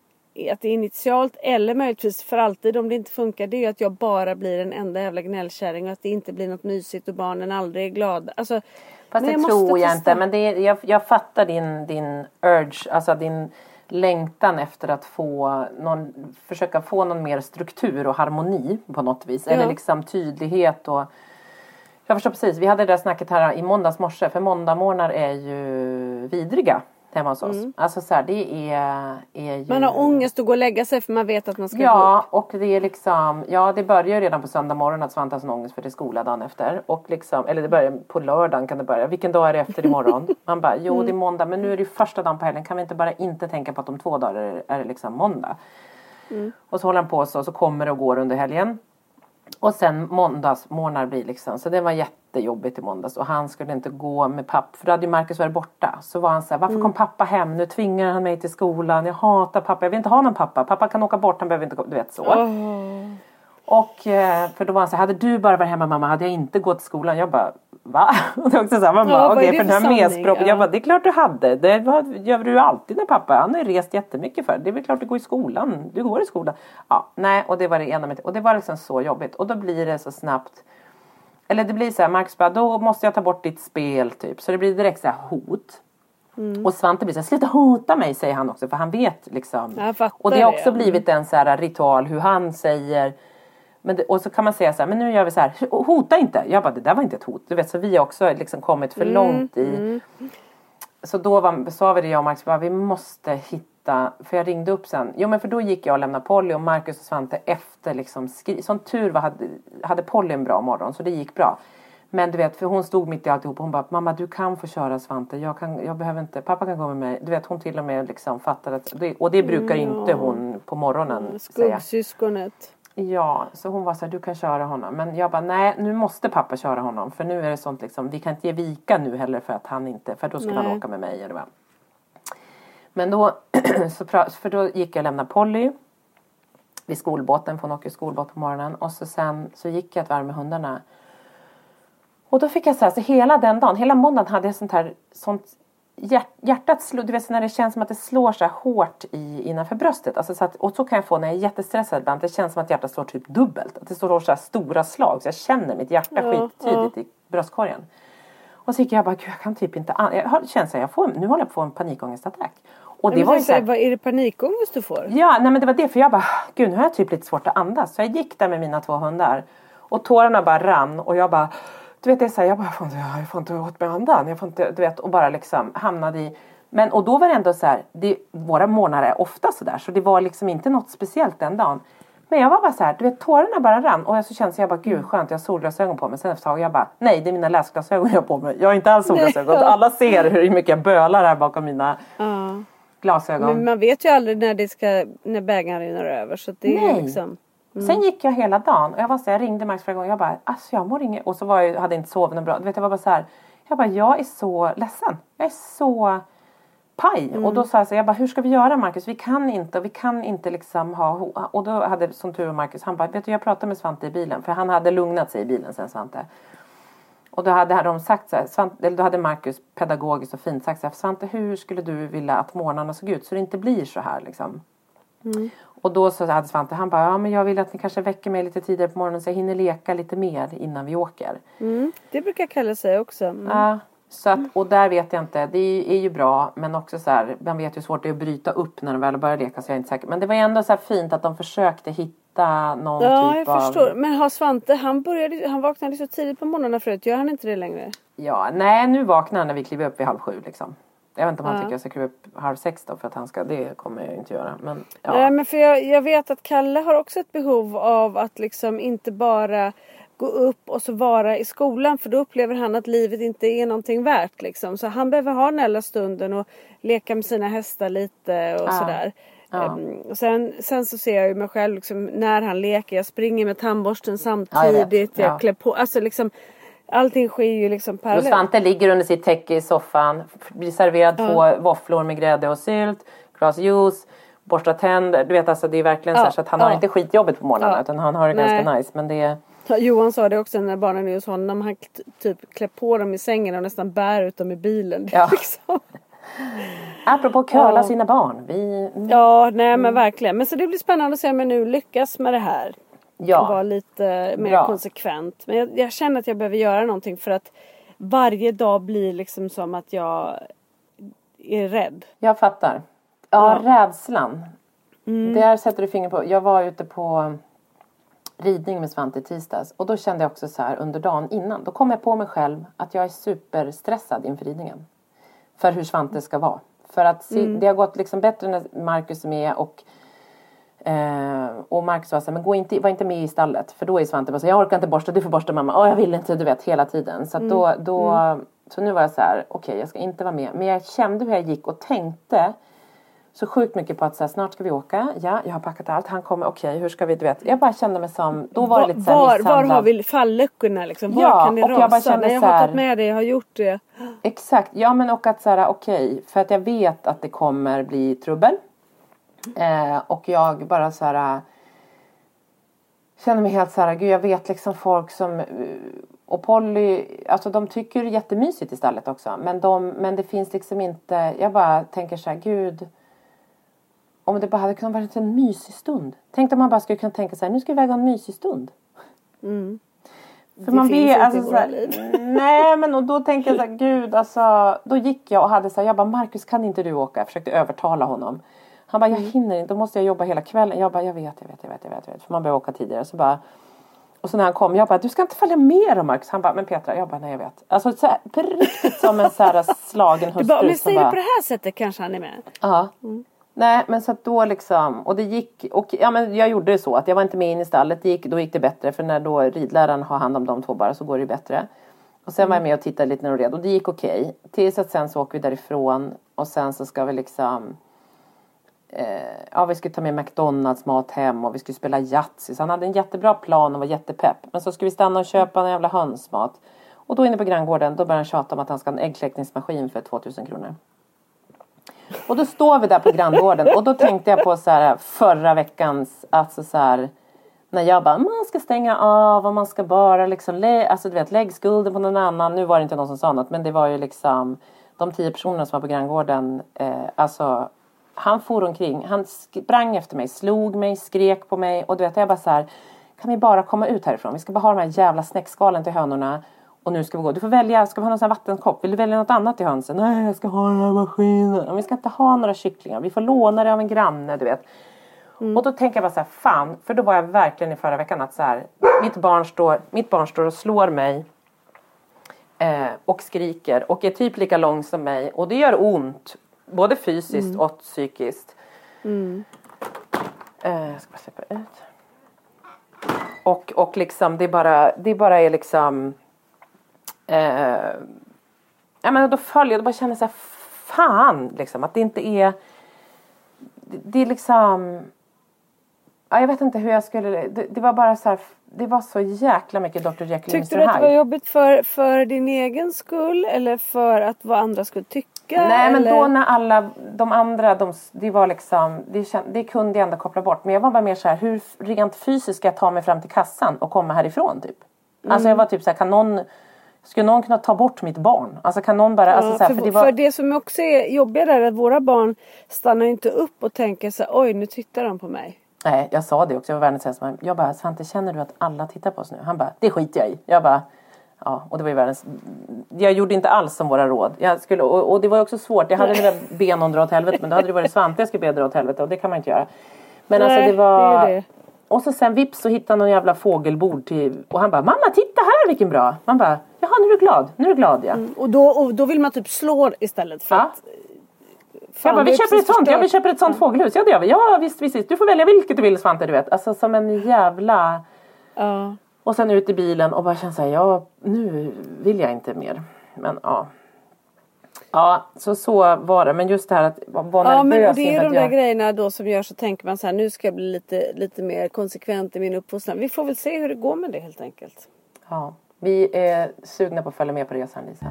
att det är initialt eller möjligtvis för alltid om det inte funkar. Det är ju att jag bara blir en enda jävla gnällkärring och att det inte blir något mysigt och barnen aldrig är glada. Alltså, Fast det tror jag inte. Men det är, jag, jag fattar din, din urge, alltså din längtan efter att få någon, försöka få någon mer struktur och harmoni på något vis. Eller Ja. liksom tydlighet och jag förstår precis. Vi hade det där snacket här i måndags morse. För måndagmorgnar är ju vidriga hemma hos oss. Alltså så här, det är, är ju... Mm. Man har ångest att gå och lägga sig för man vet att man ska gå Ja, och det är liksom, ja det börjar ju redan på söndag morgon att Svante har sån ångest för det är skola dagen efter. Och liksom, eller det börjar på lördagen kan det börja. Vilken dag är det efter imorgon? <laughs> Man bara, jo det är måndag men nu är det första dagen på helgen. Kan vi inte bara inte tänka på att om två dagar är det, är det liksom måndag? Och så håller han på så och så kommer det och går under helgen. Och sen måndagsmorgnar blir liksom, så det var jättejobbigt i måndags och han skulle inte gå med pappa för då hade ju Marcus varit borta. Så var han så här, varför kom pappa hem? Nu tvingar han mig till skolan, jag hatar pappa, jag vill inte ha någon pappa. Pappa kan åka bort, han behöver inte gå, du vet så. Och eh, för då var han så här, hade du bara varit hemma mamma hade jag inte gått till skolan. Jag bara, va? <laughs> Och det var också så här, man Ja, är okej det för den här. Ja. Jag bara, det är klart du hade. Det gör du alltid när pappa, han har rest jättemycket för. Det är väl klart du går i skolan. Du går i skolan. Ja, nej och det var det ena med Och det var liksom så jobbigt. Och då blir det så snabbt. Eller det blir så här, Marcus bara, då måste jag ta bort ditt spel typ. Så det blir direkt så här hot. Mm. Och Svante blir så här, sluta hota mig säger han också för han vet liksom. Och det har det, också ja. blivit en så här ritual hur han säger men det, och så kan man säga så här, men nu gör vi så här, hota inte. Jag bara, det där var inte ett hot. Du vet, så vi har också liksom kommit för Mm, långt i. Så då var, sa vi det jag och Marcus, bara, vi måste hitta, för jag ringde upp sen. Jo men för då gick jag och lämnade Polly och Marcus och Svante efter liksom skri. Som tur var hade, hade Polly en bra morgon så det gick bra. Men du vet, för hon stod mitt i alltihop och hon bara, mamma du kan få köra Svante. Jag, kan, jag behöver inte, pappa kan gå med mig. Du vet, hon till och med liksom fattade att, det, och det brukar inte hon på morgonen säga. Skuggsyskonet. Ja, så hon var så här, du kan köra honom. Men jag bara, nej nu måste pappa köra honom. För nu är det sånt liksom, vi kan inte ge vika nu heller för att han inte, för då skulle han Nej. åka med mig. Eller vad. Men då, <clears throat> så, för då gick jag och lämnade Polly vid skolbåten, för hon åker skolbåt på morgonen. Och så sen så gick jag ett varv med hundarna. Och då fick jag så här, så hela den dagen, hela måndagen hade jag sånt här, sånt hjärtat slår, du vet när det känns som att det slår så här hårt i, innanför bröstet. Alltså så att, och så kan jag få när jag är jättestressad ibland, det känns som att hjärtat slår typ dubbelt. Att det slår så här stora slag, så jag känner mitt hjärta Ja, skittydligt i bröstkorgen. Och så gick jag bara, gud jag kan typ inte, an- jag har- här, jag får, nu håller jag på att få en panikångestattack. Och det Men var ju så här, vad är det panikångest du får? Ja, nej men det var det. För jag bara, gud nu har jag typ lite svårt att andas. Så jag gick där med mina två hundar. Och tårarna bara rann. Och jag bara, du vet det är så här, jag bara, jag får inte, jag får inte åt mig andan. Jag får inte, du vet, och bara liksom hamnade i. Men och då var det ändå så här, det, våra månader är ofta så där. Så det var liksom inte något speciellt den dagen. Men jag var bara så här, du vet tårarna bara rann. Och jag så kände jag bara, gud skönt jag har solglasögon på mig. Sen efter ett tag jag bara, nej det är mina läsglasögon jag har på mig. Jag har inte alls solglasögon. Alla ser hur mycket jag bölar här bakom mina Ja. glasögon. Men man vet ju aldrig när det ska, när bägaren rinner över. Så det är Nej. liksom. Sen gick jag hela dagen och jag var så jag ringde Max flera gånger. Jag bara, alltså jag mår inget. Och så var jag, hade jag inte sovit något bra. Du vet, jag var bara så här. Jag bara, jag är så ledsen. Jag är så paj. Och då sa jag så jag bara, hur ska vi göra Marcus? Vi kan inte, vi kan inte liksom ha. Och då hade som tur var Marcus, han bara, vet du jag pratade med Svante i bilen. För han hade lugnat sig i bilen sen Svante. Och då hade de sagt så här, Svante, eller då hade Marcus pedagogiskt och fint sagt så här, Svante hur skulle du vilja att morgnarna såg ut så det inte blir så här liksom. Och då så hade Svante, han bara, ja men jag vill att ni kanske väcker mig lite tidigare på morgonen så jag hinner leka lite mer innan vi åker. Mm. Det brukar Kalle säga också. Mm. Ja, så att, och där vet jag inte, det är, är ju bra men också så här, man vet hur svårt det är att bryta upp när de väl börjar leka så jag är inte säker. Men det var ändå så här fint att de försökte hitta någon Ja, typ jag av... förstår. Men har Svante, han, började, han vaknade så tidigt på morgnarna förut. Gör han inte det längre? Ja, nej nu vaknar han när vi kliver upp vid halv sju liksom. Jag vet inte om han Ja. tycker jag ska kliva upp halv sex då för att han ska, det kommer jag inte göra. Men ja. Nej, men för jag, jag vet att Kalle har också ett behov av att liksom inte bara gå upp och så vara i skolan för då upplever han att livet inte är någonting värt liksom. Så han behöver ha den lilla stunden och leka med sina hästar lite och Ja. sådär. Ja. Ehm, och sen, sen så ser jag ju mig själv liksom, när han leker. Jag springer med tandborsten Ja, jag samtidigt. jag Ja. klär på. Alltså liksom allting sker ju liksom Och parallellt. Svante ligger under sitt täcke i soffan, blir serverad två våfflor med grädde och sylt, glas juice, borstar tänder. Du vet alltså det är verkligen Ja, så att han har ja. inte skitjobbet på morgnarna Ja. utan han har det Nej. ganska nice. Men det är... Ja, Johan sa det också när barnen är hos honom. Han typ klär på dem i sängen och nästan bär ut dem i bilen. Ja. <laughs> liksom... Apropå att curla Ja. sina barn. Vi... Ja, nej men verkligen. Men så det blir spännande att se om jag nu lyckas med det här. Och vara Ja, lite mer Bra. konsekvent. Men jag, jag känner att jag behöver göra någonting för att varje dag blir liksom som att jag är rädd. jag fattar. Ja, rädslan. Där sätter du fingret på. Jag var ute på ridning med Svante i tisdags och då kände jag också så här under dagen innan. Då kom jag på mig själv att jag är superstressad inför ridningen. För hur Svante ska vara. För att se, det har gått liksom bättre när Marcus är med och Eh, och Marcus var så här, men gå inte, var inte med i stallet. För då är Svante bara så jag orkar inte borsta, du får borsta mamma. Åh jag vill inte, du vet hela tiden. Så att då, då så nu var jag så här, okej jag ska inte vara med. Men jag kände hur jag gick och tänkte så sjukt mycket på att så här, snart ska vi åka. Ja, jag har packat allt. Han kommer, okej hur ska vi, du vet. Jag bara kände mig som, då var det lite så här var, var har vi falluckorna liksom? Var Ja, kan det och jag rasa? bara kände Nej, jag så har här- tagit med det, jag har gjort det. Exakt, ja men och att så här, okej, för att jag vet att det kommer bli trubbel. Eh, och jag bara så här känner mig helt så här, gud jag vet liksom folk som eh, och Polly, alltså de tycker det är jättemysigt i stallet också. Men, de, men det finns liksom inte, jag bara tänker så här, gud. Om det bara hade kunnat vara en mysig stund. Tänk om man bara skulle kunna tänka så här, nu ska vi iväg och ha en mysig stund. För Mm. Det man finns vet, inte alltså, i så våra liv. <laughs> Nej men och då tänker jag så här, gud alltså. Då gick jag och hade så här, jag bara Marcus kan inte du åka? Jag försökte övertala honom. Han bara, jag Mm. hinner inte, då måste jag jobba hela kvällen. Jag bara, jag vet, jag vet, jag vet, jag vet. Jag vet. För man behöver åka tidigare. Så bara, och så när han kom, jag bara, du ska inte följa med då Marcus. Han bara, men Petra, jag bara, nej jag vet. Alltså så här, på riktigt som en så här slagen <laughs> Du hustru. bara, om jag som säger det bara- på det här sättet kanske han är med. Ja. Nej men så att då liksom och det gick och ja men jag gjorde det så att jag var inte med in i stallet. Det gick, då gick det bättre för när då ridläraren har hand om de två bara så går det bättre. Och sen var jag med och tittade lite när de red och det gick okej. Tills att sen så åker vi därifrån och sen så ska vi liksom eh, ja vi skulle ta med McDonalds mat hem och vi skulle spela Yatzy. Så han hade en jättebra plan och var jättepepp. Men så skulle vi stanna och köpa en jävla hönsmat. Och då inne på granngården då började han tjata om att han ska ha en äggkläckningsmaskin för 2000 kronor. Och då står vi där på granngården och då tänkte jag på så här förra veckans, alltså så här när jag bara, man ska stänga av och man ska bara liksom, lä- alltså du vet, lägg skulden på någon annan. Nu var det inte någon som sa något, men det var ju liksom de tio personerna som var på granngården, eh, alltså han for omkring, han sprang efter mig, slog mig, skrek på mig och du vet, jag bara så här, kan vi bara komma ut härifrån? Vi ska bara ha de här jävla snäckskalen till hönorna och nu ska vi gå. Du får välja, ska vi ha någon sån här vattenkopp? Vill du välja något annat till hönsen? Nej, jag ska ha den här maskinen. Vi ska inte ha några kycklingar. Vi får låna det av en granne, du vet. Och då tänker jag bara så här, fan, för då var jag verkligen i förra veckan att så här, mitt barn står, mitt barn står och slår mig eh, och skriker och är typ lika lång som mig och det gör ont, både fysiskt och psykiskt. Eh, jag ska bara släppa ut. Och, och liksom det bara, det bara är liksom eh, ja men då följer jag, då bara känner jag så här, fan liksom att det inte är det, det är liksom ja, jag vet inte hur jag skulle det, det var bara så här det var så jäkla mycket Dr. Jekyll och Tyckte du att det var jobbigt för, för din egen skull eller för att vad andra skulle tycka? Nej men eller? då när alla de andra, de, det var liksom, det, det kunde jag ändå koppla bort. Men jag var bara mer så här, hur rent fysiskt ska jag ta mig fram till kassan och komma härifrån typ? Alltså Mm. jag var typ så här, kan någon Skulle någon kunna ta bort mitt barn? Alltså kan någon bara... alltså, Ja, så här, för, för för, det var, det som också är jobbigt är att våra barn stannar inte upp och tänker så här, oj nu tittar de på mig. Nej, jag sa det också. Jag var världens sämsta. Jag bara, Svante känner du att alla tittar på oss nu? Han bara, det skiter jag i. Jag bara, ja. Och det var ju världens... Jag gjorde inte alls som våra råd. Jag skulle, och, och det var också svårt. Jag hade velat be någon dra åt helvete. Men då hade det varit Svante jag skulle be dra åt helvete. Och det kan man inte göra. Men Nej, alltså det var... det är det. Och så sen vips så hittade någon jävla fågelbord till... Och han bara, mamma titta här vilken bra! Man bara, jaha nu är du glad. Nu är du glad ja. Och då, och då vill man typ slå istället för Ja. att Fan, jag bara, vi köper ett sånt. Ja, vi köper ett sånt fågelhus. Ja, det gör vi. Ja, visst, visst, visst. Du får välja vilket du vill Svante, du vet. Alltså som en jävla... Ja. Och sen ut i bilen och bara känna såhär, ja nu vill jag inte mer. Men ja. Ja, så så var det. Men just det här att vara Ja men det är de där jag... grejerna då som gör så tänker man så här nu ska jag bli lite, lite mer konsekvent i min uppfostran. Vi får väl se hur det går med det helt enkelt. Ja, vi är sugna på att följa med på resan Lisa.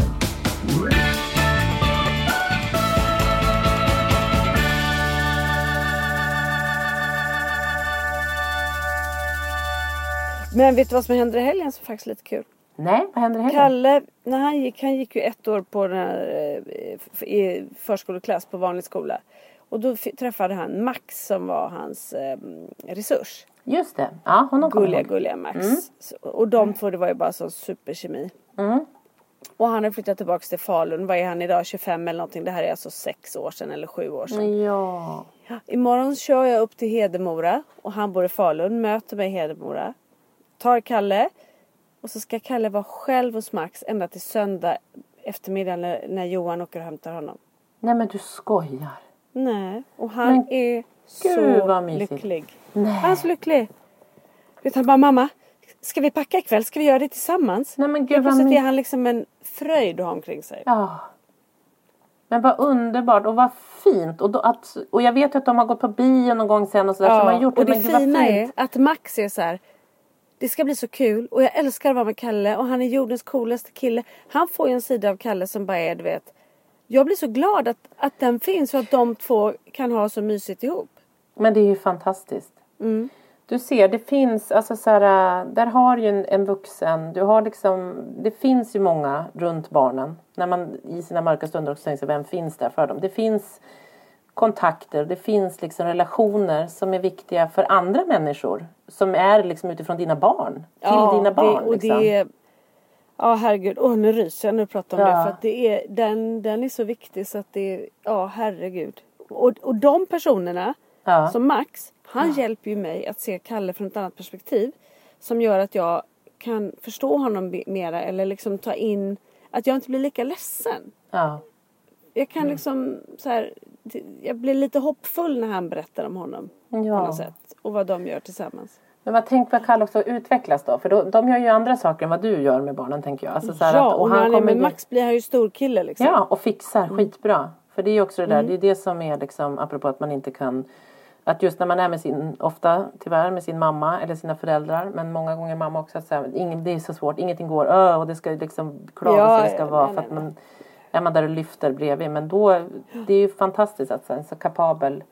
Men vet du vad som hände i helgen som faktiskt är lite kul? Nej, vad händer i helgen? Kalle, när han gick, han gick ju ett år på den här, eh, i förskoleklass på vanlig skola. Och då träffade han Max som var hans eh, resurs. Just det. Ja, honom Gulliga, ihåg. gulliga Max. Så- Och de två, det var ju bara sån superkemi. Mm. Och han har flyttat tillbaka till Falun. Vad är han idag? 25 eller någonting. Det här är alltså sex år sedan eller sju år sedan. Ja. Imorgon kör jag upp till Hedemora och han bor i Falun. Möter mig i Hedemora. Tar Kalle. Och så ska Kalle vara själv hos Max ända till söndag eftermiddag när, när Johan åker och hämtar honom. Nej men du skojar. Nej, och han Men är så mysigt. lycklig. Nej. Han är så lycklig. Vet han bara mamma, ska vi packa ikväll? Ska vi göra det tillsammans? Nej men gud vad plötsligt är han liksom en fröjd att ha omkring sig. Ja. Men vad underbart och vad fint. Och, då att, och jag vet ju att de har gått på bio någon gång sen och sådär. så de har gjort och det vad fina är att Max är så här. Det ska bli så kul och jag älskar att vara med Kalle och han är jordens coolaste kille. Han får ju en sida av Kalle som bara är du vet. Jag blir så glad att, att den finns och att de två kan ha så mysigt ihop. Men det är ju fantastiskt. Mm. Du ser, det finns, alltså så här, där har ju en, en vuxen, du har liksom, det finns ju många runt barnen. När man i sina mörka stunder också tänker sig, vem finns där för dem? Det finns kontakter, det finns liksom relationer som är viktiga för andra människor. Som är liksom utifrån dina barn, till dina barn. Det, och liksom. det Ja herregud, åh nu ryser jag när du pratar om Ja. det. För att det är, den, den är så viktig så att det är, ja herregud. Och, och de personerna, Ja. som Max, han hjälper ju mig att se Kalle från ett annat perspektiv. Som gör att jag kan förstå honom mera eller liksom ta in, att jag inte blir lika ledsen. Ja. Jag kan liksom så här, jag blir lite hoppfull när han berättar om honom. På Ja. något sätt. Och vad de gör tillsammans. Men vad tänk vad Kalle också utvecklas då? För då, de gör ju andra saker än vad du gör med barnen tänker jag. Alltså så Ja, att, och när han är kommer med Max blir han ju storkille liksom. Ja, och fixar Mm. skitbra. För det är ju också det där, det är det som är liksom, apropå att man inte kan att just när man är med sin, ofta tyvärr med sin mamma eller sina föräldrar men många gånger mamma också att ingen, det är så svårt, ingenting går, och det ska liksom klagas Ja, och det ska ja, vara nej, för att man är man där och lyfter bredvid men då, det är ju fantastiskt att en så kapabel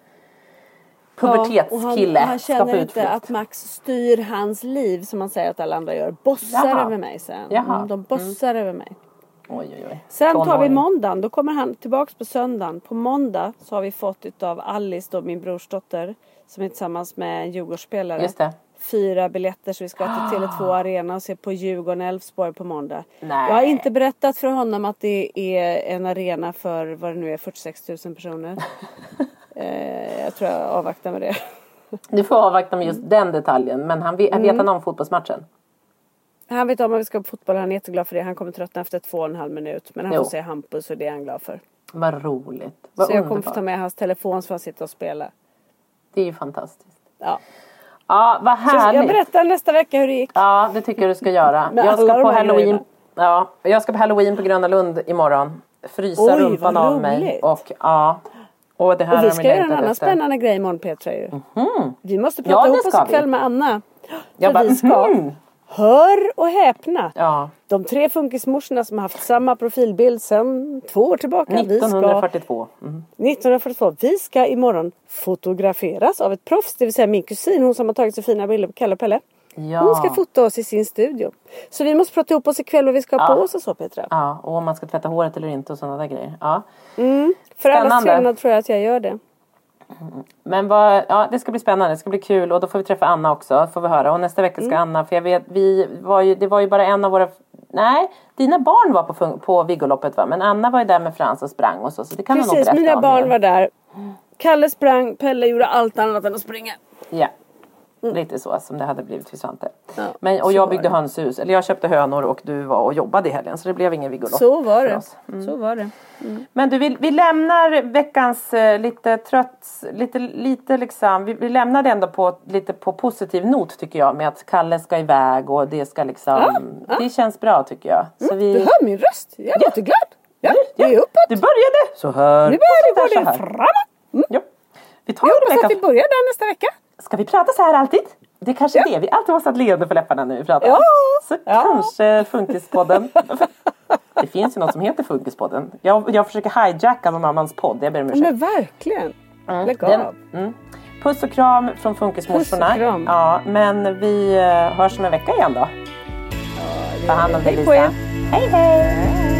pubertetskille och han, han känner inte att Max styr hans liv som man säger att alla andra gör. Bossar Jaha. över mig sen. Mm, de bossar över mig. Oj, oj, oj. Sen tar vi måndagen. Då kommer han tillbaks på söndagen. På måndag så har vi fått utav Alice då min brorsdotter. Som är tillsammans med en Djurgårdsspelare. Just det. Fyra biljetter så vi ska till Tele2 Arena och se på Djurgården-Elfsborg på måndag. Nej. Jag har inte berättat för honom att det är en arena för vad det nu är 46 000 personer. <laughs> eh, jag tror jag avvaktar med det. Du får avvakta med just den detaljen men han vet, Mm. vet han om fotbollsmatchen? Han vet om att vi ska på fotboll. Han är jätteglad för det. Han kommer tröttna efter två och en halv minut. Men han Jo. får se Hampus och det är han glad för. Vad roligt. Vad så jag kommer få ta med hans telefon så han sitta och spela. Det är ju fantastiskt. Ja. Ja, vad härligt. jag berättar nästa vecka hur det gick. Ja, det tycker jag du ska göra. Jag ska på halloween. Ja, jag ska på halloween på Gröna Lund imorgon. Frysa Oj, rumpan av mig. Och ja. Och det här Och vi ska göra en annan spännande grej imorgon Petra ju. Vi måste Ja, prata det ihop oss ikväll med Anna. Jag bara, vi ska, mhm. Hör och häpna. Ja, De tre funkismorsorna som har haft samma profilbild sedan två år tillbaka. Vi ska, 1942. Mm. 1942. Vi ska imorgon fotograferas av ett proffs. Det vill säga min kusin, hon som har tagit så fina bilder på Kalle och Pelle. Ja. Hon ska fota oss i sin studio. Så vi måste prata ihop oss ikväll vad vi ska ha Ja. på oss och så Petra. Ja, och om man ska tvätta håret eller inte och sådana där grejer. Ja. För alla Spännande. trevnad tror jag att jag gör det. Men vad, ja, det ska bli spännande, det ska bli kul och då får vi träffa Anna också, får vi höra. Och nästa vecka ska Mm. Anna, för jag vet, vi var ju, det var ju bara en av våra, nej, dina barn var på, på Viggoloppet va? Men Anna var ju där med Frans och sprang och så, så det kan nog Precis, berätta mina om barn mer. var där. Kalle sprang, Pelle gjorde allt annat än att springa. Ja. Lite så som det hade blivit för Svante. Ja, Men, och jag byggde hönshus, eller jag köpte hönor och du var och jobbade i helgen så det blev ingen Viggolopp Så var det. Mm. Så var det. Men du, vi, vi lämnar veckans eh, lite trött, lite, lite liksom, vi, vi lämnar det ändå på lite på positiv not tycker jag med att Kalle ska iväg och det ska liksom, det känns bra tycker jag. Så vi, Du hör min röst, jag är jätteglad. Ja, det är uppåt. Du började så här. Nu börjar där, det framåt. Ja. Vi tar Jag det hoppas att vi börjar där nästa vecka. Ska vi prata så här alltid? Det är kanske Ja. det, vi alltid måste ha ett leende på läpparna när vi pratar. Ja. Så Ja. kanske Funkispodden. det finns ju något som heter Funkispodden. Jag, jag försöker hijacka någon annans podd, jag ber om ursäkt. Men verkligen. Lägg Den- av. mm. Puss och kram från Funkismorsorna. Ja, men vi eh, hörs om en vecka igen då. Ta hand om dig Hej Lisa. er. Hej hej!